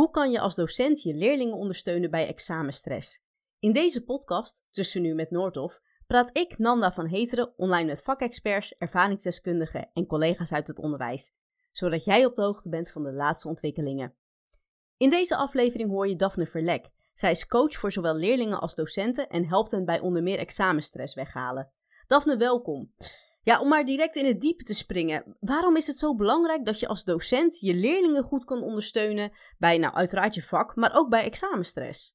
Hoe kan je als docent je leerlingen ondersteunen bij examenstress? In deze podcast, Tussen Nu met Noordhof, praat ik, Nanda van Heteren, online met vakexperts, ervaringsdeskundigen en collega's uit het onderwijs, zodat jij op de hoogte bent van de laatste ontwikkelingen. In deze aflevering hoor je Daphne Verlek. Zij is coach voor zowel leerlingen als docenten en helpt hen bij onder meer examenstress weghalen. Daphne, welkom. Ja, om maar direct in het diepe te springen. Waarom is het zo belangrijk dat je als docent je leerlingen goed kan ondersteunen bij, nou, uiteraard je vak, maar ook bij examenstress?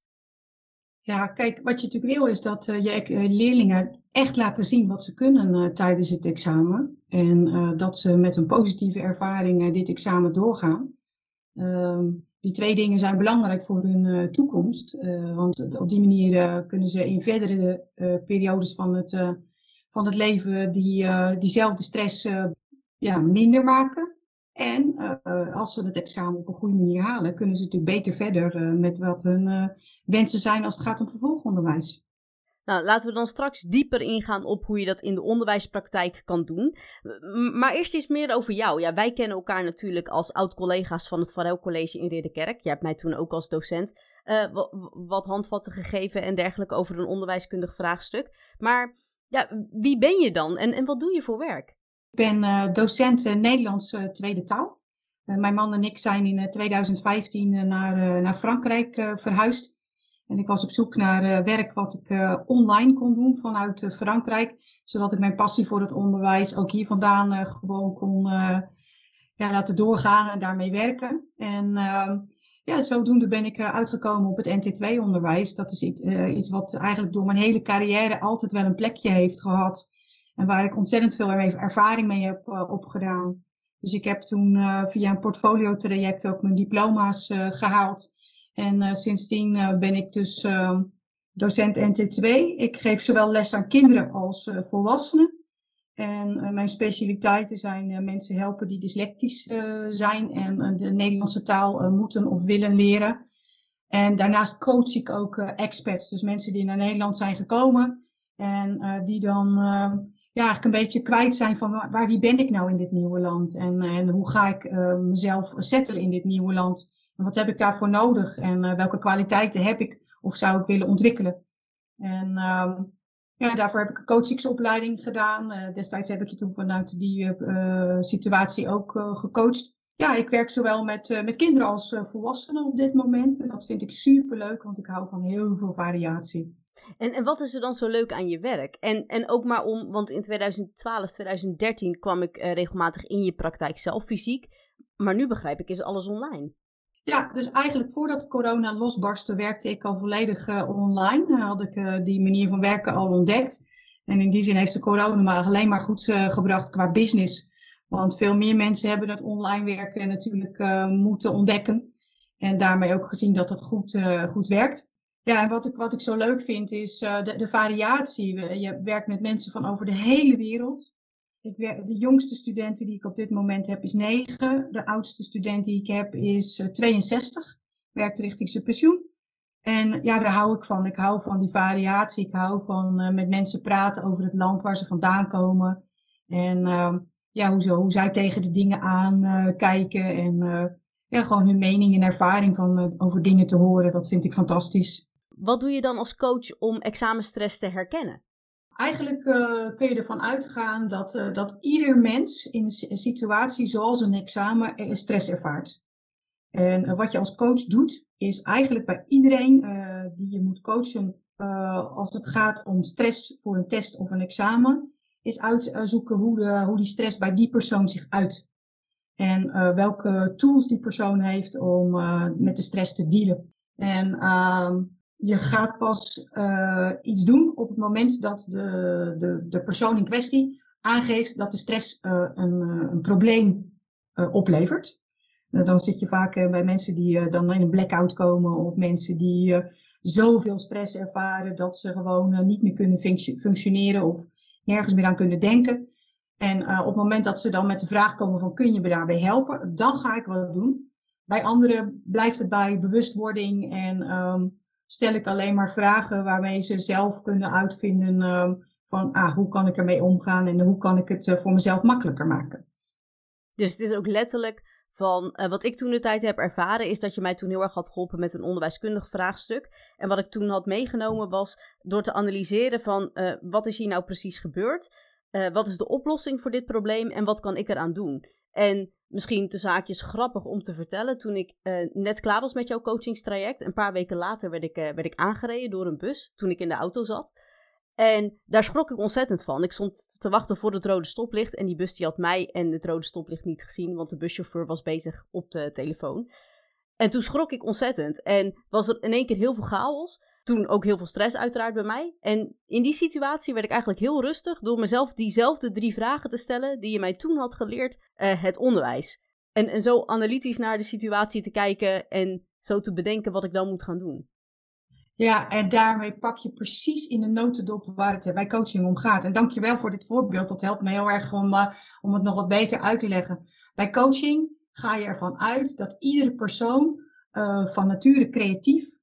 Ja, kijk, wat je natuurlijk wil is dat uh, je eh, leerlingen echt laten zien wat ze kunnen uh, tijdens het examen. En dat ze met een positieve ervaring dit examen doorgaan. Ehm, die twee dingen zijn belangrijk voor hun toekomst. want op die manier kunnen ze in verdere periodes van het van het leven die, uh, diezelfde stress uh, ja, minder maken. En uh, als ze het examen op een goede manier halen, kunnen ze natuurlijk beter verder met wat hun wensen zijn als het gaat om vervolgonderwijs. Nou, laten we dan straks dieper ingaan op hoe je dat in de onderwijspraktijk kan doen. Maar eerst iets meer over jou. Ja, wij kennen elkaar natuurlijk als oud-collega's van het Varel College in Ridderkerk. Je hebt mij toen ook als docent wat handvatten gegeven en dergelijke over een onderwijskundig vraagstuk. Maar ja, wie ben je dan en, en wat doe je voor werk? Ik ben uh, docent uh, Nederlands uh, tweede taal. mijn man en ik zijn in 2015 naar, naar Frankrijk verhuisd. En ik was op zoek naar werk wat ik online kon doen vanuit Frankrijk. Zodat ik mijn passie voor het onderwijs ook hier vandaan gewoon kon ja, laten doorgaan en daarmee werken. En ehm, ja, zodoende ben ik eh, uitgekomen op het NT2-onderwijs. Dat is iets, uh, iets wat eigenlijk door mijn hele carrière altijd wel een plekje heeft gehad. En waar ik ontzettend veel ervaring mee heb uh, opgedaan. Dus ik heb toen via een portfolio-traject ook mijn diploma's gehaald. En sindsdien ben ik dus ehm, docent NT2. Ik geef zowel les aan kinderen als volwassenen. En uh, mijn specialiteiten zijn uh, mensen helpen die dyslectisch uh, zijn en de Nederlandse taal moeten of willen leren. En daarnaast coach ik ook experts, dus mensen die naar Nederland zijn gekomen en die dan ja, eigenlijk een beetje kwijt zijn van waar, wie ben ik nou in dit nieuwe land en, en hoe ga ik mezelf settelen in dit nieuwe land en wat heb ik daarvoor nodig en welke kwaliteiten heb ik of zou ik willen ontwikkelen. En ehm, ja, daarvoor heb ik een coachingsopleiding gedaan. Uh, destijds heb ik je toen vanuit die uh, situatie ook uh, gecoacht. Ja, ik werk zowel met, met kinderen als volwassenen op dit moment. En dat vind ik super leuk, want ik hou van heel veel variatie. En, en wat is er dan zo leuk aan je werk? En, en ook maar om, want in 2012, 2013 kwam ik regelmatig in je praktijk zelf fysiek. Maar nu begrijp ik, is alles online. Ja, dus eigenlijk voordat corona losbarstte, werkte ik al volledig uh, online. Dan had ik uh, die manier van werken al ontdekt. En in die zin heeft de corona me alleen maar goed gebracht qua business. Want veel meer mensen hebben dat online werken natuurlijk moeten ontdekken. En daarmee ook gezien dat het goed, goed werkt. Ja, en wat ik, wat ik zo leuk vind is de, de variatie. Je werkt met mensen van over de hele wereld. Ik de jongste studenten die ik op dit moment heb is 9. De oudste student die ik heb is 62. Eh, Werkt richting zijn pensioen. En ja, daar hou ik van. Ik hou van die variatie. Ik hou van uh, met mensen praten over het land waar ze vandaan komen. En uh, ja, hoe, hoe zij tegen de dingen aan uh, kijken. En ja, gewoon hun mening en ervaring van, over dingen te horen. Dat vind ik fantastisch. Wat doe je dan als coach om examenstress te herkennen? Eigenlijk uh, kun je ervan uitgaan dat, uh, dat ieder mens in een situatie zoals een examen eh, stress ervaart. En wat je als coach doet, is eigenlijk bij iedereen die je moet coachen als het gaat om stress voor een test of een examen, is uitzoeken hoe, de, hoe die stress bij die persoon zich uit. En welke tools die persoon heeft om met de stress te dealen. En ehm, je gaat pas uh, iets doen op het moment dat de, de, de persoon in kwestie aangeeft dat de stress uh, een, uh, een probleem oplevert. dan zit je vaak bij mensen die dan in een blackout komen of mensen die zoveel stress ervaren dat ze gewoon niet meer kunnen functioneren of nergens meer aan kunnen denken. En op het moment dat ze dan met de vraag komen van kun je me daarbij helpen, dan ga ik wat doen. Bij anderen blijft het bij bewustwording en um, stel ik alleen maar vragen waarmee ze zelf kunnen uitvinden uh, van ah, hoe kan ik ermee omgaan en hoe kan ik het uh, voor mezelf makkelijker maken. Dus het is ook letterlijk van uh, wat ik toen de tijd heb ervaren, is dat je mij toen heel erg had geholpen met een onderwijskundig vraagstuk. En wat ik toen had meegenomen was door te analyseren van uh, wat is hier nou precies gebeurd? Wat is de oplossing voor dit probleem en wat kan ik eraan doen? En misschien te zaakjes grappig om te vertellen. Toen ik net klaar was met jouw coachingstraject, een paar weken later werd ik, werd ik aangereden door een bus toen ik in de auto zat. En daar schrok ik ontzettend van. Ik stond te wachten voor het rode stoplicht en die bus die had mij en het rode stoplicht niet gezien, want de buschauffeur was bezig op de telefoon. En toen schrok ik ontzettend en was er in één keer heel veel chaos. Toen ook heel veel stress uiteraard bij mij. En in die situatie werd ik eigenlijk heel rustig door mezelf diezelfde drie vragen te stellen die je mij toen had geleerd, uh, het onderwijs. En, en zo analytisch naar de situatie te kijken en zo te bedenken wat ik dan moet gaan doen. Ja, en daarmee pak je precies in de notendop waar het bij coaching om gaat. En dankjewel voor dit voorbeeld. Dat helpt me heel erg om, uh, om het nog wat beter uit te leggen. Bij coaching ga je ervan uit dat iedere persoon uh, van nature creatief,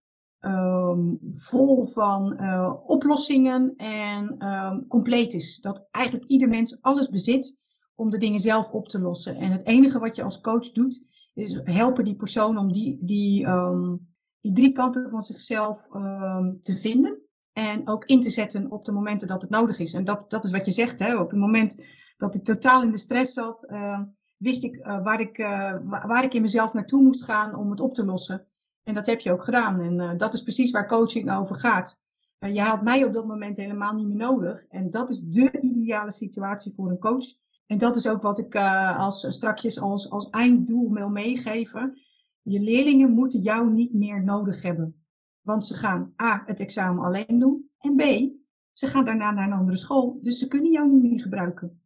um, vol van uh, oplossingen en um, compleet is. Dat eigenlijk ieder mens alles bezit om de dingen zelf op te lossen. En het enige wat je als coach doet, is helpen die persoon om die, die um, die drie kanten van zichzelf te vinden. En ook in te zetten op de momenten dat het nodig is. En dat, dat is wat je zegt. Hè? Op het moment dat ik totaal in de stress zat, wist ik uh, waar, ik, uh, waar ik in mezelf naartoe moest gaan om het op te lossen. En dat heb je ook gedaan. En dat is precies waar coaching over gaat. je had mij op dat moment helemaal niet meer nodig. En dat is de ideale situatie voor een coach. En dat is ook wat ik als, strakjes als, als einddoel wil meegeven. Je leerlingen moeten jou niet meer nodig hebben. Want ze gaan A, het examen alleen doen. En B, ze gaan daarna naar een andere school. Dus ze kunnen jou niet meer gebruiken.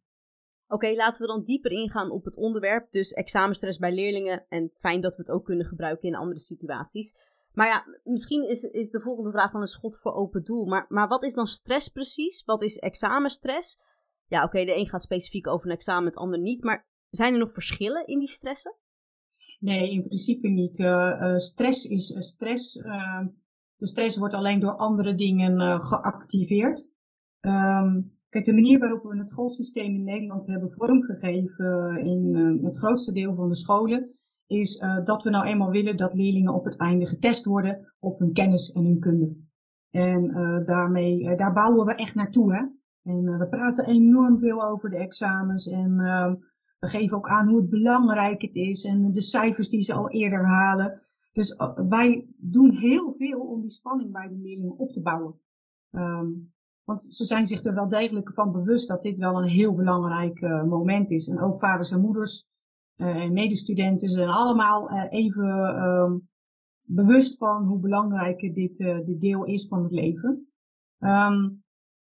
Oké, laten we dan dieper ingaan op het onderwerp. Dus examenstress bij leerlingen. En fijn dat we het ook kunnen gebruiken in andere situaties. Maar ja, misschien is, is de volgende vraag van een schot voor open doel. Maar, maar wat is dan stress precies? Wat is examenstress? Ja, oké, de een gaat specifiek over een examen, het ander niet. Maar zijn er nog verschillen in die stressen? Nee, in principe niet. Uh, stress is stress. Uh, de stress wordt alleen door andere dingen geactiveerd. Um, kijk, de manier waarop we het schoolsysteem in Nederland hebben vormgegeven in het grootste deel van de scholen, is dat we nou eenmaal willen dat leerlingen op het einde getest worden op hun kennis en hun kunde. En daarmee, daar bouwen we echt naartoe. Hè? En we praten enorm veel over de examens en ehm, we geven ook aan hoe het belangrijk het is en de cijfers die ze al eerder halen. Dus wij doen heel veel om die spanning bij de leerlingen op te bouwen. Um, want ze zijn zich er wel degelijk van bewust dat dit wel een heel belangrijk uh, moment is. En ook vaders en moeders uh, en medestudenten zijn allemaal uh, even um, bewust van hoe belangrijk dit, dit deel is van het leven. Um,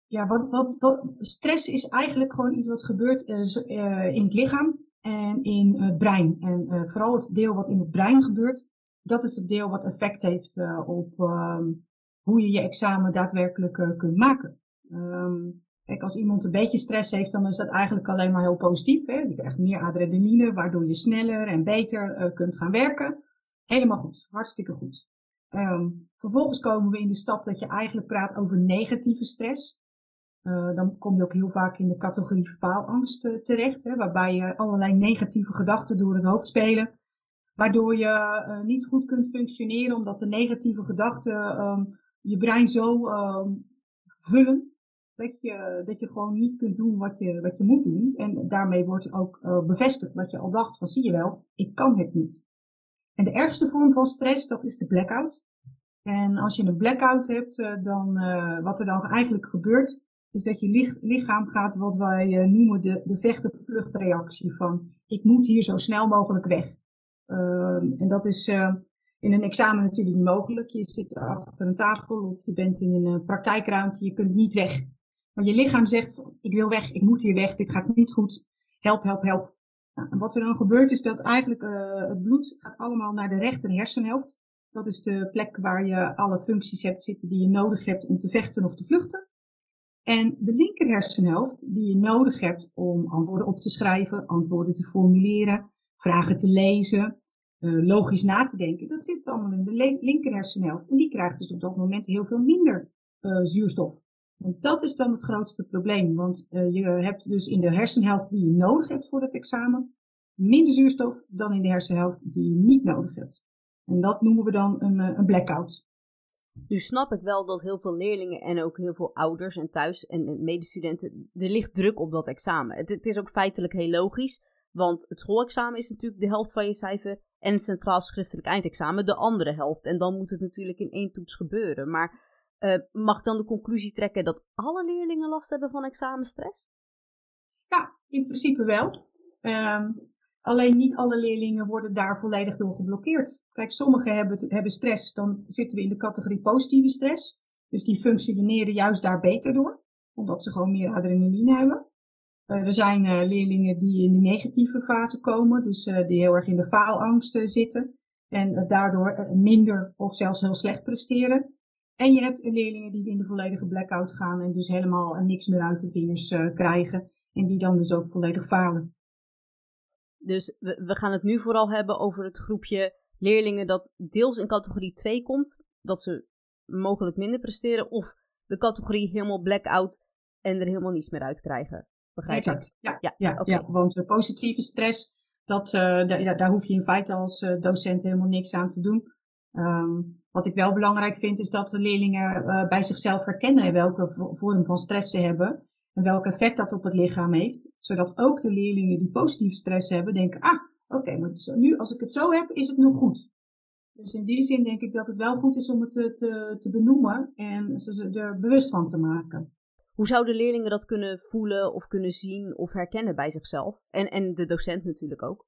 ja, wat, wat, wat, stress is eigenlijk gewoon iets wat gebeurt in het lichaam en in het brein. En vooral het deel wat in het brein gebeurt, dat is het deel wat effect heeft op um, hoe je je examen daadwerkelijk kunt maken. Um, kijk, als iemand een beetje stress heeft, dan is dat eigenlijk alleen maar heel positief. Hè? Je krijgt meer adrenaline, waardoor je sneller en beter kunt gaan werken. Helemaal goed, hartstikke goed. Um, vervolgens komen we in de stap dat je eigenlijk praat over negatieve stress. Uh, dan kom je ook heel vaak in de categorie faalangst uh, terecht, hè, waarbij je allerlei negatieve gedachten door het hoofd spelen, waardoor je niet goed kunt functioneren, omdat de negatieve gedachten um, je brein zo vullen dat je, dat je gewoon niet kunt doen wat je, wat je moet doen. En daarmee wordt ook bevestigd wat je al dacht van zie je wel, ik kan het niet. En de ergste vorm van stress, dat is de blackout. En als je een blackout hebt, dan wat er dan eigenlijk gebeurt, is dat je lichaam gaat wat wij noemen de, de vechten-vluchtreactie van ik moet hier zo snel mogelijk weg. Uh, en dat is in een examen natuurlijk niet mogelijk. Je zit achter een tafel of je bent in een praktijkruimte, je kunt niet weg. Maar je lichaam zegt ik wil weg, ik moet hier weg, dit gaat niet goed, help, help, help. Nou, en wat er dan gebeurt is dat eigenlijk het bloed gaat allemaal naar de rechter hersenhelft. Dat is de plek waar je alle functies hebt zitten die je nodig hebt om te vechten of te vluchten. En de linker hersenhelft die je nodig hebt om antwoorden op te schrijven, antwoorden te formuleren, vragen te lezen, uh, logisch na te denken, dat zit allemaal in de linker hersenhelft. En die krijgt dus op dat moment heel veel minder uh, zuurstof. En dat is dan het grootste probleem, want uh, je hebt dus in de hersenhelft die je nodig hebt voor het examen, minder zuurstof dan in de hersenhelft die je niet nodig hebt. En dat noemen we dan een, een blackout. Nu snap ik wel dat heel veel leerlingen en ook heel veel ouders en thuis en medestudenten, er ligt druk op dat examen. Het, het, is ook feitelijk heel logisch, want het schoolexamen is natuurlijk de helft van je cijfer en het centraal schriftelijk eindexamen de andere helft. En dan moet het natuurlijk in één toets gebeuren. Maar uh, mag dan de conclusie trekken dat alle leerlingen last hebben van examenstress? Ja, in principe wel. Um, Alleen niet alle leerlingen worden daar volledig door geblokkeerd. Kijk, sommigen hebben, hebben stress, dan zitten we in de categorie positieve stress. Dus die functioneren juist daar beter door, omdat ze gewoon meer adrenaline hebben. Uh, er zijn uh, leerlingen die in de negatieve fase komen, dus die heel erg in de faalangst zitten en daardoor minder of zelfs heel slecht presteren. En je hebt leerlingen die in de volledige blackout gaan en dus helemaal niks meer uit de vingers krijgen en die dan dus ook volledig falen. Dus we, we gaan het nu vooral hebben over het groepje leerlingen dat deels in categorie 2 komt, dat ze mogelijk minder presteren, of de categorie helemaal blackout en er helemaal niets meer uit krijgen. Begrijp je? Ja, ja, ja, ja, want positieve stress, dat, uh, daar, daar hoef je in feite als docent helemaal niks aan te doen. Um, wat ik wel belangrijk vind, is dat de leerlingen uh, bij zichzelf herkennen welke vorm van stress ze hebben en welk effect dat op het lichaam heeft. Zodat ook de leerlingen die positieve stress hebben denken, ah, oké, maar nu als ik het zo heb, is het nog goed. Dus in die zin denk ik dat het wel goed is om het te, te, te benoemen en ze er bewust van te maken. Hoe zouden leerlingen dat kunnen voelen of kunnen zien of herkennen bij zichzelf? En, en de docent natuurlijk ook,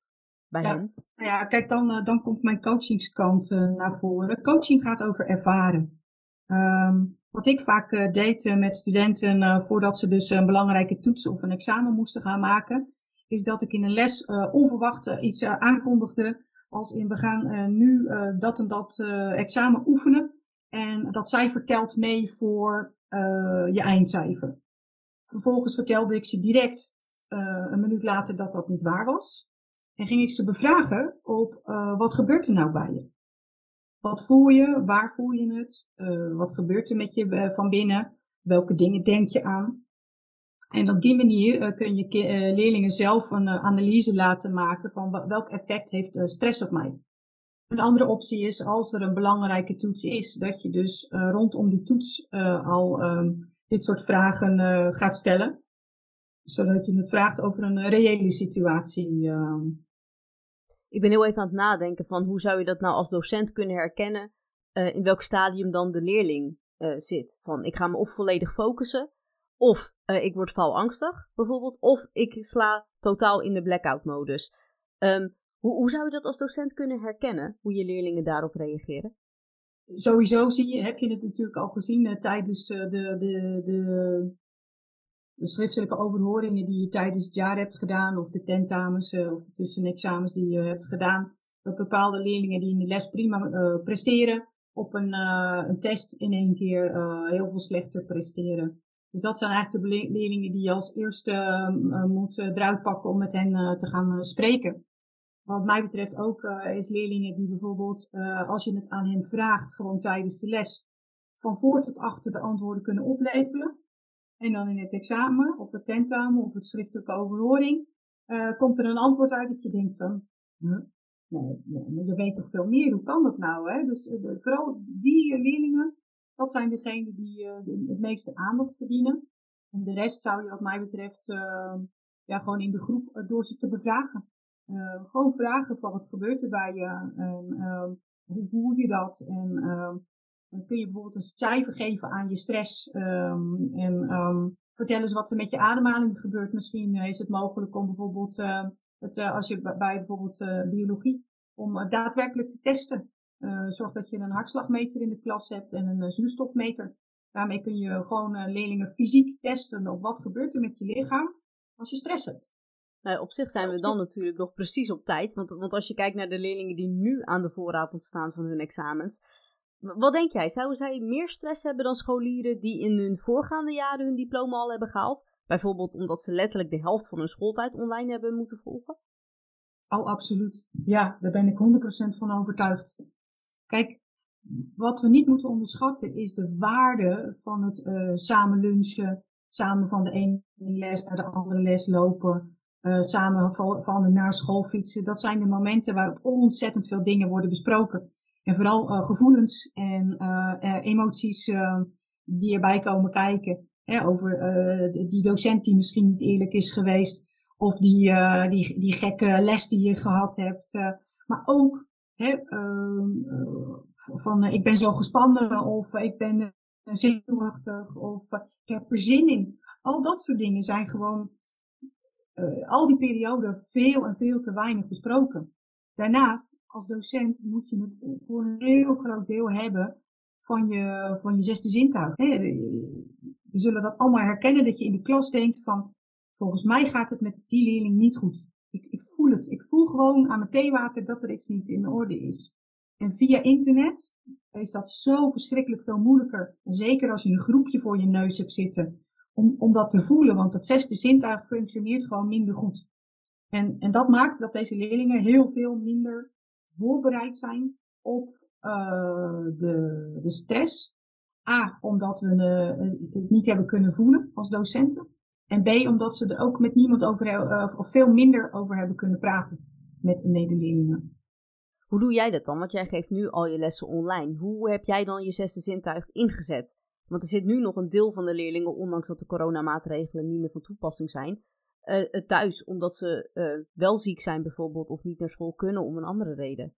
bij ja, hen? Nou ja, kijk, dan, eh, dan komt mijn coachingskant uh, naar voren. Coaching gaat over ervaren. Um, wat ik vaak uh, deed met studenten voordat ze dus een belangrijke toets of een examen moesten gaan maken, is dat ik in een les onverwacht iets aankondigde als in we gaan nu dat en dat examen oefenen en dat cijfer telt mee voor je eindcijfer. Vervolgens vertelde ik ze direct een minuut later dat dat niet waar was. En ging ik ze bevragen op wat gebeurt er nou bij je? Wat voel je? Waar voel je het? Uh, wat gebeurt er met je uh, van binnen? Welke dingen denk je aan? En op die manier kun je leerlingen zelf een analyse laten maken van welk effect heeft stress op mij. Een andere optie is als er een belangrijke toets is, dat je dus rondom die toets al um, dit soort vragen gaat stellen. Zodat je het vraagt over een reële situatie ehm, ik ben heel even aan het nadenken van hoe zou je dat nou als docent kunnen herkennen uh, in welk stadium dan de leerling uh, zit. Van ik ga me of volledig focussen, of uh, ik word faalangstig bijvoorbeeld, of ik sla totaal in de blackout modus. Um, hoe, hoe zou je dat als docent kunnen herkennen, hoe je leerlingen daarop reageren? Sowieso zie je, heb je het natuurlijk al gezien tijdens de, de, de de schriftelijke overhoringen die je tijdens het jaar hebt gedaan, of de tentamens uh, of de tussenexamens die je hebt gedaan, dat bepaalde leerlingen die in de les prima uh, presteren, op een, uh, een test in één keer heel veel slechter presteren. Dus dat zijn eigenlijk de leerlingen die je als eerste moet eruit pakken om met hen te gaan spreken. Wat mij betreft ook is leerlingen die bijvoorbeeld, als je het aan hen vraagt, gewoon tijdens de les, van voor tot achter de antwoorden kunnen oplepelen. En dan in het examen, of het tentamen, of het schriftelijke overhoring, uh, komt er een antwoord uit dat je denkt van, nee, nee, je weet toch veel meer, hoe kan dat nou? Hè? Dus uh, vooral die uh, leerlingen, dat zijn degenen die het meeste aandacht verdienen. En de rest zou je wat mij betreft ja, gewoon in de groep door ze te bevragen. gewoon vragen van wat gebeurt er bij je en hoe voel je dat en dan kun je bijvoorbeeld een cijfer geven aan je stress. Um, en um, vertel eens wat er met je ademhaling gebeurt. Misschien uh, is het mogelijk om bijvoorbeeld, uh, het, uh, als je bij bijvoorbeeld biologie, om daadwerkelijk te testen. zorg dat je een hartslagmeter in de klas hebt en een zuurstofmeter. Daarmee kun je gewoon leerlingen fysiek testen op wat gebeurt er met je lichaam als je stress hebt. Nou, op zich zijn we dan natuurlijk nog precies op tijd. Want, want als je kijkt naar de leerlingen die nu aan de vooravond staan van hun examens, wat denk jij? Zouden zij meer stress hebben dan scholieren die in hun voorgaande jaren hun diploma al hebben gehaald? Bijvoorbeeld omdat ze letterlijk de helft van hun schooltijd online hebben moeten volgen? Oh, absoluut. Ja, daar ben ik 100% van overtuigd. Kijk, wat we niet moeten onderschatten is de waarde van het uh, samen lunchen, samen van de ene les naar de andere les lopen, uh, samen naar school fietsen. Dat zijn de momenten waarop ontzettend veel dingen worden besproken. En vooral gevoelens en emoties die erbij komen kijken. Hè, over die docent die misschien niet eerlijk is geweest. Of die, die, die gekke les die je gehad hebt. maar ook hè, ehm, van ik ben zo gespannen of ik ben zenuwachtig of ik heb er zin in. Al dat soort dingen zijn gewoon al die perioden veel en veel te weinig besproken. Daarnaast, als docent moet je het voor een heel groot deel hebben van je, van je zesde zintuig. we zullen dat allemaal herkennen, dat je in de klas denkt van, volgens mij gaat het met die leerling niet goed. Ik, ik voel het. Ik voel gewoon aan mijn theewater dat er iets niet in orde is. En via internet is dat zo verschrikkelijk veel moeilijker. En zeker als je een groepje voor je neus hebt zitten om, om dat te voelen. Want dat zesde zintuig functioneert gewoon minder goed. En, en dat maakt dat deze leerlingen heel veel minder voorbereid zijn op uh, de, de stress. A, omdat we uh, het niet hebben kunnen voelen als docenten. En B, omdat ze er ook met niemand over uh, of veel minder over hebben kunnen praten met medeleerlingen. Hoe doe jij dat dan? Want jij geeft nu al je lessen online. Hoe heb jij dan je zesde zintuig ingezet? Want er zit nu nog een deel van de leerlingen, ondanks dat de coronamaatregelen niet meer van toepassing zijn, uh, thuis omdat ze uh, wel ziek zijn bijvoorbeeld of niet naar school kunnen om een andere reden.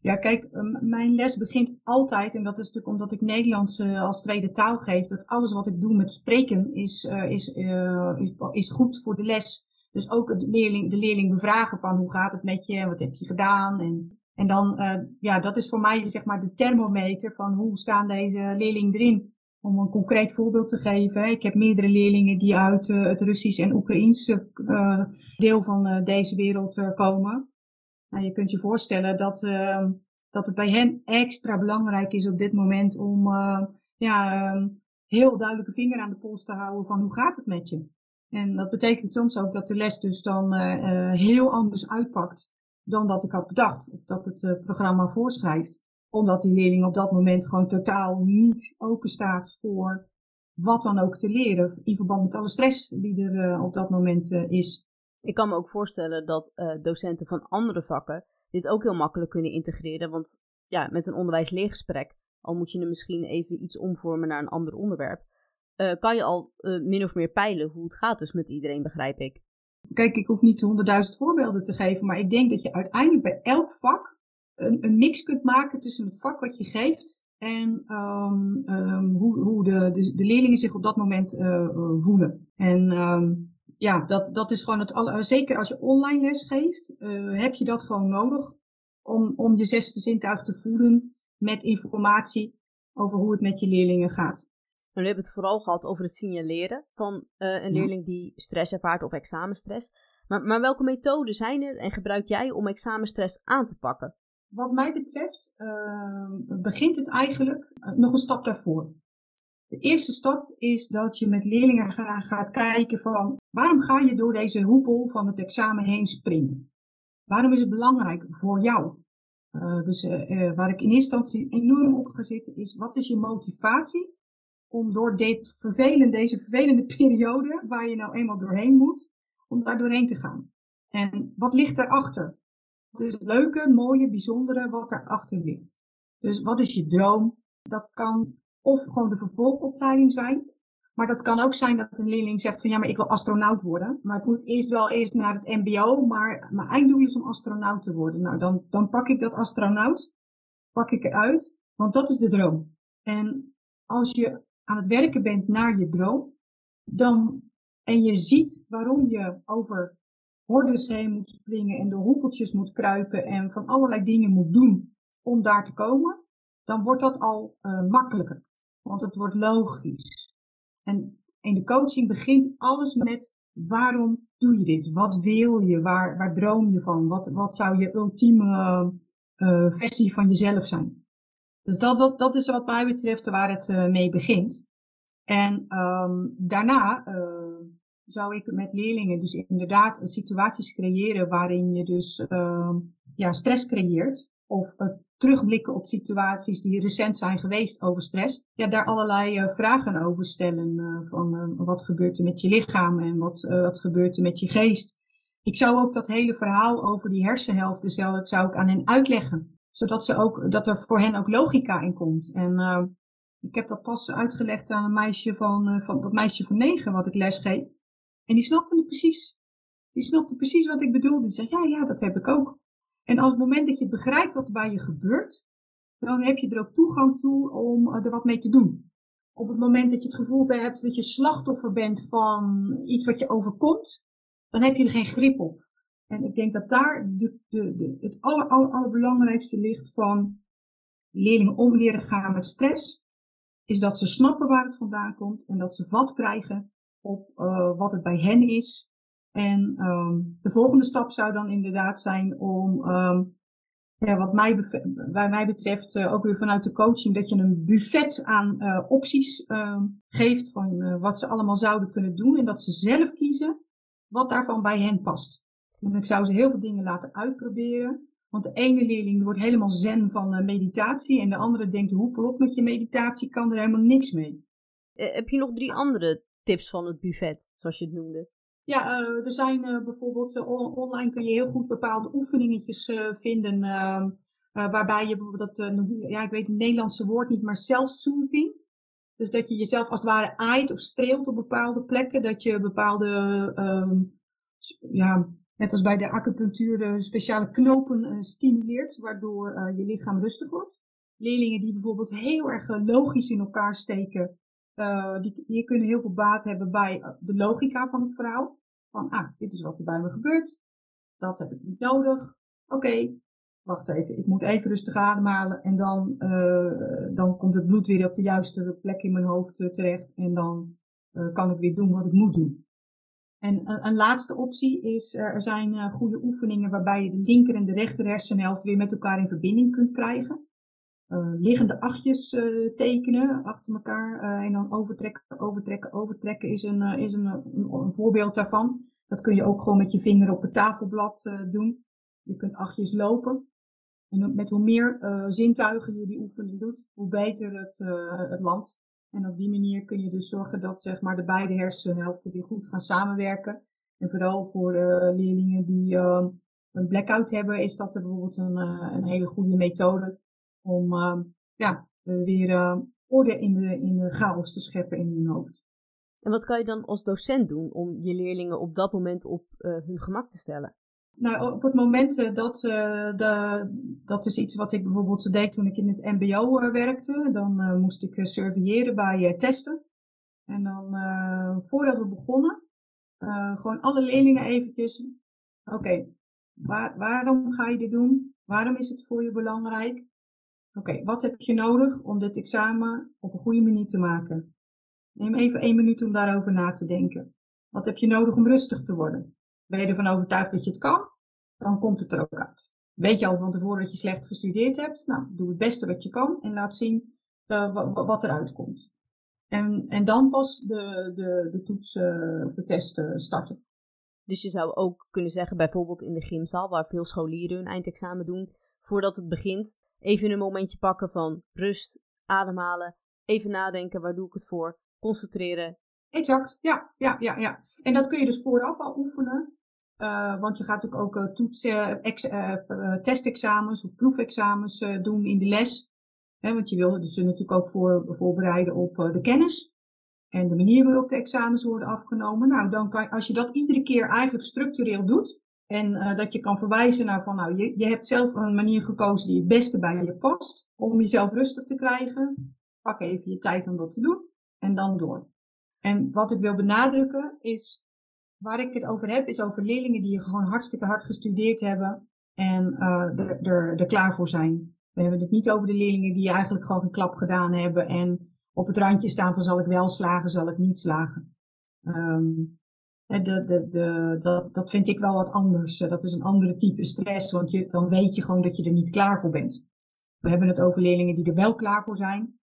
Ja, kijk, mijn les begint altijd, en dat is natuurlijk omdat ik Nederlands als tweede taal geef, dat alles wat ik doe met spreken is, is, is, is goed voor de les. Dus ook de leerling, de leerling bevragen van hoe gaat het met je, wat heb je gedaan. En, en dan, ja, dat is voor mij zeg maar de thermometer van hoe staan deze leerlingen erin. Om een concreet voorbeeld te geven, ik heb meerdere leerlingen die uit uh, het Russisch en Oekraïense uh, deel van uh, deze wereld komen. Nou, je kunt je voorstellen dat, dat het bij hen extra belangrijk is op dit moment om ja, ehm, heel duidelijke vinger aan de pols te houden van hoe gaat het met je. En dat betekent soms ook dat de les dus dan heel anders uitpakt dan dat ik had bedacht of dat het programma voorschrijft omdat die leerling op dat moment gewoon totaal niet open staat voor wat dan ook te leren. In verband met alle stress die er uh, op dat moment uh, is. Ik kan me ook voorstellen dat uh, docenten van andere vakken dit ook heel makkelijk kunnen integreren. Want ja, met een onderwijs-leergesprek, al moet je er misschien even iets omvormen naar een ander onderwerp, kan je al min of meer peilen hoe het gaat dus met iedereen, begrijp ik. Kijk, ik hoef niet honderdduizend voorbeelden te geven, maar ik denk dat je uiteindelijk bij elk vak een, een mix kunt maken tussen het vak wat je geeft en um, um, hoe, hoe de, de, de, leerlingen zich op dat moment uh, voelen. En um, ja, dat, dat is gewoon het alle, zeker als je online les geeft, uh, heb je dat gewoon nodig om, om je zesde zintuig te voeden met informatie over hoe het met je leerlingen gaat. We hebben het vooral gehad over het signaleren van uh, een leerling die stress ervaart of examenstress. Maar, maar welke methoden zijn er en gebruik jij om examenstress aan te pakken? Wat mij betreft uh, begint het eigenlijk uh, nog een stap daarvoor. De eerste stap is dat je met leerlingen gaat kijken van waarom ga je door deze hoepel van het examen heen springen? Waarom is het belangrijk voor jou? Uh, dus waar ik in eerste instantie enorm op ga zitten is wat is je motivatie om door dit vervelende, deze vervelende periode waar je nou eenmaal doorheen moet, om daar doorheen te gaan? En wat ligt daarachter? Het is het leuke, mooie, bijzondere wat erachter ligt. Dus wat is je droom? Dat kan of gewoon de vervolgopleiding zijn. Maar dat kan ook zijn dat een leerling zegt van ja, maar ik wil astronaut worden. Maar ik moet eerst wel eerst naar het mbo, maar mijn einddoel is om astronaut te worden. Nou, dan, dan pak ik dat astronaut, pak ik eruit, want dat is de droom. En als je aan het werken bent naar je droom, dan, en je ziet waarom je over hordes heen moet springen en door hoepeltjes moet kruipen en van allerlei dingen moet doen om daar te komen, dan wordt dat al uh, makkelijker. Want het wordt logisch. En in de coaching begint alles met waarom doe je dit? Wat wil je? Waar, waar droom je van? Wat, wat zou je ultieme uh, versie van jezelf zijn? Dus dat, dat, is wat mij betreft waar het uh, mee begint. En um, daarna zou ik met leerlingen dus inderdaad situaties creëren waarin je dus uh, ja, stress creëert. Of terugblikken op situaties die recent zijn geweest over stress. Ja, daar allerlei uh, vragen over stellen. Uh, van wat gebeurt er met je lichaam en wat, wat gebeurt er met je geest. Ik zou ook dat hele verhaal over die hersenhelft, dus zou ik aan hen uitleggen. Zodat ze ook, dat er voor hen ook logica in komt. En ik heb dat pas uitgelegd aan een meisje van, van dat meisje van negen wat ik les geef. En die snapte het precies. Die snapte precies wat ik bedoelde. Die zei, ja, ja, dat heb ik ook. En als het moment dat je begrijpt wat bij je gebeurt, dan heb je er ook toegang toe om er wat mee te doen. Op het moment dat je het gevoel hebt dat je slachtoffer bent van iets wat je overkomt, dan heb je er geen grip op. En ik denk dat daar de, de, de, het aller, aller, allerbelangrijkste ligt van leerlingen om leren gaan met stress, is dat ze snappen waar het vandaan komt en dat ze vat krijgen op uh, wat het bij hen is. En um, de volgende stap zou dan inderdaad zijn om um, ja, wat mij, bij mij betreft uh, ook weer vanuit de coaching, dat je een buffet aan uh, opties uh, geeft van wat ze allemaal zouden kunnen doen. En dat ze zelf kiezen wat daarvan bij hen past. En ik zou ze heel veel dingen laten uitproberen. Want de ene leerling wordt helemaal zen van meditatie. En de andere denkt, hoepel op met je meditatie, kan er helemaal niks mee. heb je nog drie andere tips van het buffet, zoals je het noemde? Ja, uh, er zijn uh, bijvoorbeeld uh, online kun je heel goed bepaalde oefeningetjes vinden. Ehm, waarbij je bijvoorbeeld dat, ja, ik weet het Nederlandse woord niet, maar self-soothing. Dus dat je jezelf als het ware aait of streelt op bepaalde plekken. Dat je bepaalde, um, ja, net als bij de acupunctuur, speciale knopen stimuleert. Waardoor je lichaam rustig wordt. Leerlingen die bijvoorbeeld heel erg logisch in elkaar steken uh, die, kunnen heel veel baat hebben bij eh, de logica van het verhaal. Van, ah, dit is wat er bij me gebeurt. Dat heb ik niet nodig. Oké, wacht even. Ik moet even rustig ademhalen. En dan, uh, dan komt het bloed weer op de juiste plek in mijn hoofd terecht. En dan kan ik weer doen wat ik moet doen. En een, laatste optie is, er zijn goede oefeningen waarbij je de linker en de rechter hersenhelft weer met elkaar in verbinding kunt krijgen liggende achtjes uh, tekenen achter elkaar uh, en dan overtrekken, overtrekken, overtrekken is, een, is een, een, voorbeeld daarvan. Dat kun je ook gewoon met je vinger op het tafelblad doen. Je kunt achtjes lopen. En met hoe meer zintuigen je die oefening doet, hoe beter het, het landt. En op die manier kun je dus zorgen dat zeg maar, de beide hersenhelften weer goed gaan samenwerken. En vooral voor leerlingen die een blackout hebben, is dat bijvoorbeeld een, een hele goede methode om uh, ja, weer uh, orde in de, in de chaos te scheppen in hun hoofd. En wat kan je dan als docent doen om je leerlingen op dat moment op uh, hun gemak te stellen? Nou, op het moment dat, de, dat is iets wat ik bijvoorbeeld deed toen ik in het mbo werkte. Dan moest ik surveilleren bij testen. En dan, voordat we begonnen, gewoon alle leerlingen eventjes, oké, okay, waar, waarom ga je dit doen? Waarom is het voor je belangrijk? Oké, wat heb je nodig om dit examen op een goede manier te maken? Neem even één minuut om daarover na te denken. Wat heb je nodig om rustig te worden? Ben je ervan overtuigd dat je het kan? Dan komt het er ook uit. Weet je al van tevoren dat je slecht gestudeerd hebt? Nou, doe het beste wat je kan en laat zien uh, wat eruit komt. En, en dan pas de, de, de toets uh, of de test uh, starten. Dus je zou ook kunnen zeggen, bijvoorbeeld in de gymzaal, waar veel scholieren hun eindexamen doen, voordat het begint, even een momentje pakken van rust, ademhalen, even nadenken, waar doe ik het voor, concentreren. Exact, ja, ja, ja, ja. En dat kun je dus vooraf al oefenen. Uh, want je gaat natuurlijk ook uh, toetsen, ex, uh, testexamens of proefexamens doen in de les. Want je wil dus natuurlijk ook voor, voorbereiden op de kennis. En de manier waarop de examens worden afgenomen. Nou, dan kan, als je dat iedere keer eigenlijk structureel doet, en uh, dat je kan verwijzen naar van, nou, je, je hebt zelf een manier gekozen die het beste bij je past. Om jezelf rustig te krijgen. Pak even je tijd om dat te doen. En dan door. En wat ik wil benadrukken is, waar ik het over heb, is over leerlingen die gewoon hartstikke hard gestudeerd hebben. En uh, er, er klaar voor zijn. We hebben het niet over de leerlingen die eigenlijk gewoon een klap gedaan hebben. En op het randje staan van zal ik wel slagen, zal ik niet slagen. Um, de, de, de, dat, dat vind ik wel wat anders. Dat is een andere type stress, want je, dan weet je gewoon dat je er niet klaar voor bent. We hebben het over leerlingen die er wel klaar voor zijn,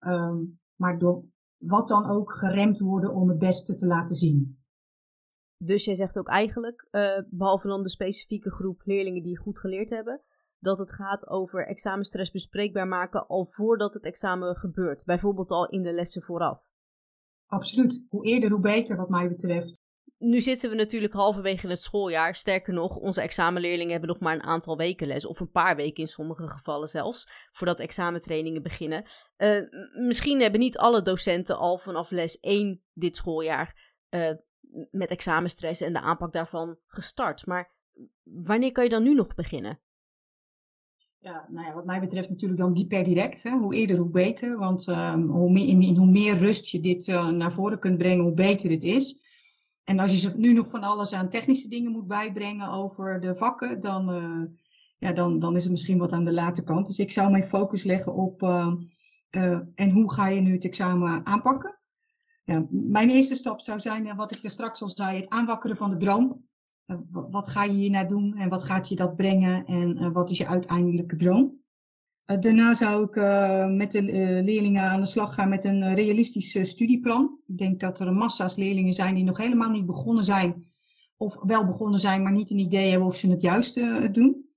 um, maar door wat dan ook geremd worden om het beste te laten zien. Dus jij zegt ook eigenlijk, uh, behalve dan de specifieke groep leerlingen die goed geleerd hebben, dat het gaat over examenstress bespreekbaar maken al voordat het examen gebeurt. Bijvoorbeeld al in de lessen vooraf. Absoluut. Hoe eerder, hoe beter wat mij betreft nu zitten we natuurlijk halverwege het schooljaar. Sterker nog, onze examenleerlingen hebben nog maar een aantal weken les, of een paar weken in sommige gevallen zelfs, voordat examentrainingen beginnen. Uh, misschien hebben niet alle docenten al vanaf les 1 dit schooljaar uh, met examenstress en de aanpak daarvan gestart. Maar wanneer kan je dan nu nog beginnen? Ja, nou ja, wat mij betreft natuurlijk dan die per direct. Hè. Hoe eerder, hoe beter. Want um, hoe, meer, in, hoe meer rust je dit uh, naar voren kunt brengen, hoe beter het is. En als je ze nu nog van alles aan technische dingen moet bijbrengen over de vakken, dan, uh, ja, dan, dan is het misschien wat aan de late kant. Dus ik zou mijn focus leggen op uh, en hoe ga je nu het examen aanpakken? Ja, mijn eerste stap zou zijn, wat ik er straks al zei, het aanwakkeren van de droom. Eh, wat ga je hier naar doen en wat gaat je dat brengen en eh, wat is je uiteindelijke droom? Eh, daarna zou ik met de leerlingen aan de slag gaan met een realistisch studieplan. Ik denk dat er massa's leerlingen zijn die nog helemaal niet begonnen zijn, of wel begonnen zijn, maar niet een idee hebben of ze het juiste doen.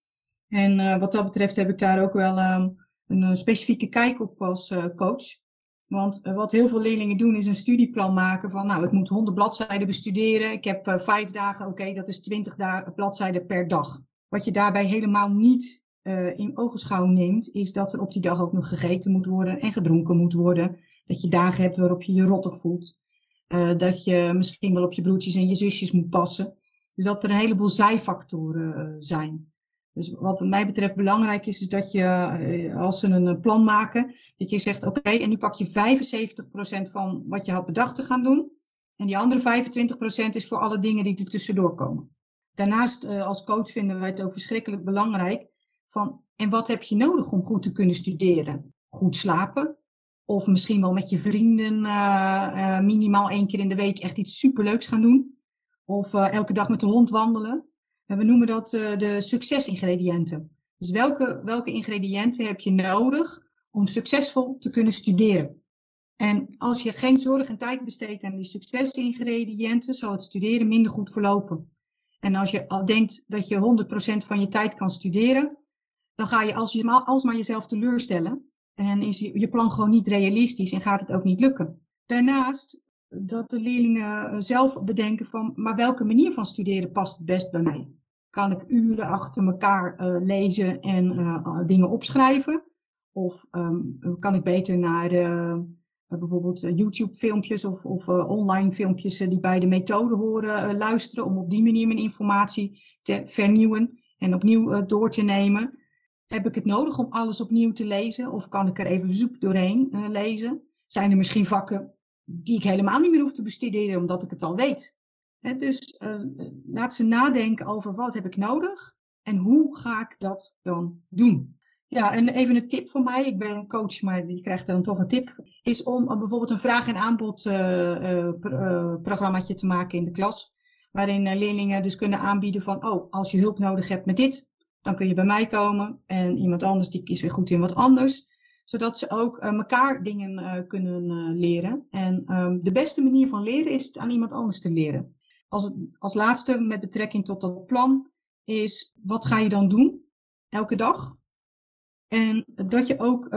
En wat dat betreft heb ik daar ook wel ehm, een specifieke kijk op als coach. Want eh, wat heel veel leerlingen doen is een studieplan maken van, nou, ik moet 100 bladzijden bestuderen. Ik heb vijf dagen, oké, dat is 20 bladzijden per dag. Wat je daarbij helemaal niet uh, in ogenschouw neemt, is dat er op die dag ook nog gegeten moet worden en gedronken moet worden. Dat je dagen hebt waarop je je rottig voelt. dat je misschien wel op je broertjes en je zusjes moet passen. Dus dat er een heleboel zijfactoren zijn. Dus wat mij betreft belangrijk is, is dat je, eh, als ze een plan maken, dat je zegt, oké, en nu pak je 75% van wat je had bedacht te gaan doen. En die andere 25% is voor alle dingen die er tussendoor komen. Daarnaast, eh, als coach vinden wij het ook verschrikkelijk belangrijk van, en wat heb je nodig om goed te kunnen studeren? Goed slapen, of misschien wel met je vrienden uh, minimaal één keer in de week echt iets superleuks gaan doen. Of elke dag met de hond wandelen. En we noemen dat de succesingrediënten. Dus welke, welke ingrediënten heb je nodig om succesvol te kunnen studeren? En als je geen zorg en tijd besteedt aan die succesingrediënten, zal het studeren minder goed verlopen. En als je al denkt dat je 100% van je tijd kan studeren, dan ga je als je alsmaar jezelf teleurstellen. En is je, je plan gewoon niet realistisch en gaat het ook niet lukken. Daarnaast dat de leerlingen eh, zelf bedenken van, maar welke manier van studeren past het best bij mij? Kan ik uren achter elkaar uh, lezen en dingen opschrijven? Of um, kan ik beter naar bijvoorbeeld YouTube-filmpjes of, of online filmpjes die bij de methode horen luisteren, om op die manier mijn informatie te vernieuwen en opnieuw door te nemen? Heb ik het nodig om alles opnieuw te lezen? Of kan ik er even zoek doorheen lezen? Zijn er misschien vakken die ik helemaal niet meer hoef te bestuderen, omdat ik het al weet. dus uh, laat ze nadenken over wat heb ik nodig en hoe ga ik dat dan doen. Ja, en even een tip voor mij. Ik ben coach, maar die krijgt dan toch een tip. Is om uh, bijvoorbeeld een vraag- en aanbodprogrammaatje te maken in de klas. Waarin leerlingen dus kunnen aanbieden van, oh, als je hulp nodig hebt met dit, dan kun je bij mij komen. En iemand anders die is weer goed in wat anders zodat ze ook elkaar dingen uh, kunnen uh, leren. En um, de beste manier van leren is aan iemand anders te leren. Als, als laatste met betrekking tot dat plan is, wat ga je dan doen elke dag? En dat je ook,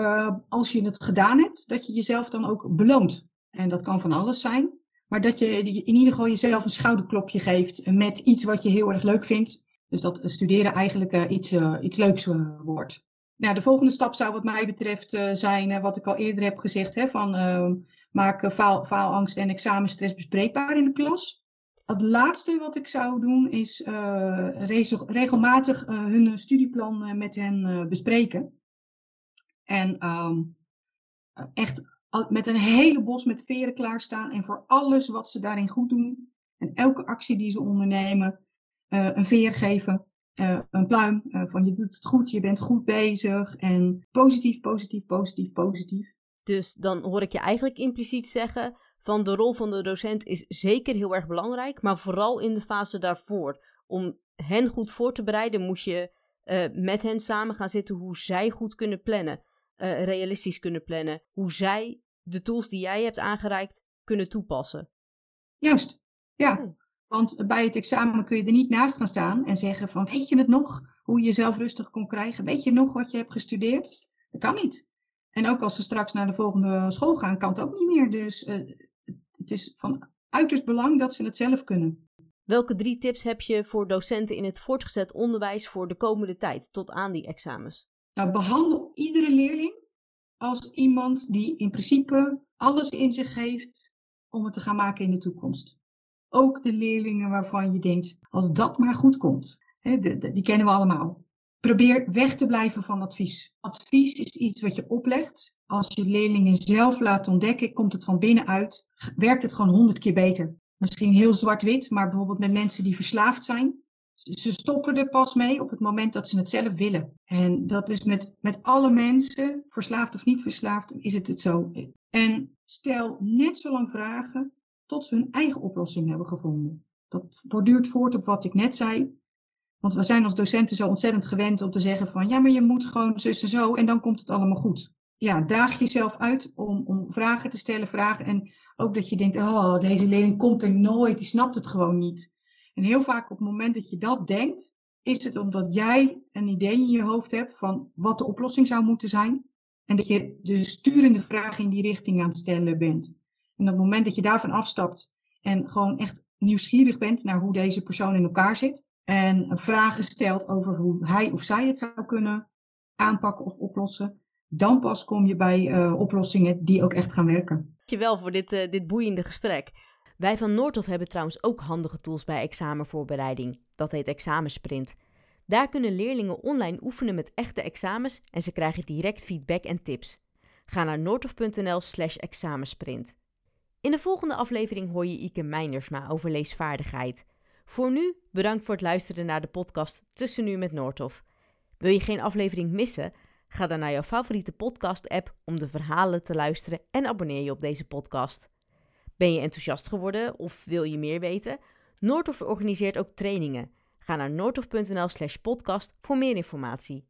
als je het gedaan hebt, dat je jezelf dan ook beloont. En dat kan van alles zijn. Maar dat je in ieder geval jezelf een schouderklopje geeft met iets wat je heel erg leuk vindt. Dus dat studeren eigenlijk iets, iets leuks wordt. Nou, de volgende stap zou wat mij betreft zijn, wat ik al eerder heb gezegd, hè, van uh, maak faal, faalangst en examenstress bespreekbaar in de klas. Het laatste wat ik zou doen is regelmatig hun studieplan met hen bespreken. En um, echt met een hele bos met veren klaarstaan en voor alles wat ze daarin goed doen en elke actie die ze ondernemen een veer geven uh, een pluim uh, van je doet het goed, je bent goed bezig en positief, positief, positief, positief. Dus dan hoor ik je eigenlijk impliciet zeggen van de rol van de docent is zeker heel erg belangrijk, maar vooral in de fase daarvoor. Om hen goed voor te bereiden moet je uh, met hen samen gaan zitten hoe zij goed kunnen plannen, realistisch kunnen plannen, hoe zij de tools die jij hebt aangereikt kunnen toepassen. Juist, ja. Oh. Want bij het examen kun je er niet naast gaan staan en zeggen van, weet je het nog, hoe je jezelf rustig kon krijgen? Weet je nog wat je hebt gestudeerd? Dat kan niet. En ook als ze straks naar de volgende school gaan, kan het ook niet meer. Dus uh, het is van uiterst belang dat ze het zelf kunnen. Welke drie tips heb je voor docenten in het voortgezet onderwijs voor de komende tijd, tot aan die examens? Nou, behandel iedere leerling als iemand die in principe alles in zich heeft om het te gaan maken in de toekomst. Ook de leerlingen waarvan je denkt, als dat maar goed komt, die kennen we allemaal. Probeer weg te blijven van advies. Advies is iets wat je oplegt. Als je leerlingen zelf laat ontdekken, komt het van binnenuit, werkt het gewoon honderd keer beter. Misschien heel zwart-wit, maar bijvoorbeeld met mensen die verslaafd zijn. Ze stoppen er pas mee op het moment dat ze het zelf willen. En dat is met, met alle mensen, verslaafd of niet verslaafd, is het het zo. En stel net zo lang vragen tot ze hun eigen oplossing hebben gevonden. Dat borduurt voort op wat ik net zei. Want we zijn als docenten zo ontzettend gewend om te zeggen van ja, maar je moet gewoon zussen zo en dan komt het allemaal goed. Ja, daag jezelf uit om, om vragen te stellen, vragen. En ook dat je denkt, oh, deze leerling komt er nooit, die snapt het gewoon niet. En heel vaak op het moment dat je dat denkt, is het omdat jij een idee in je hoofd hebt van wat de oplossing zou moeten zijn. En dat je de sturende vraag in die richting aan het stellen bent. En op het moment dat je daarvan afstapt en gewoon echt nieuwsgierig bent naar hoe deze persoon in elkaar zit, en vragen stelt over hoe hij of zij het zou kunnen aanpakken of oplossen, dan pas kom je bij uh, oplossingen die ook echt gaan werken. Dankjewel voor dit, uh, dit boeiende gesprek. Wij van Noordhof hebben trouwens ook handige tools bij examenvoorbereiding. Dat heet Examensprint. Daar kunnen leerlingen online oefenen met echte examens en ze krijgen direct feedback en tips. Ga naar noordhof.nl/slash examensprint. In de volgende aflevering hoor je Ike Meinersma over leesvaardigheid. Voor nu, bedankt voor het luisteren naar de podcast Tussen Nu met Noordhof. Wil je geen aflevering missen? Ga dan naar jouw favoriete podcast-app om de verhalen te luisteren en abonneer je op deze podcast. Ben je enthousiast geworden of wil je meer weten? Noordhof organiseert ook trainingen. Ga naar noordhof.nl/slash podcast voor meer informatie.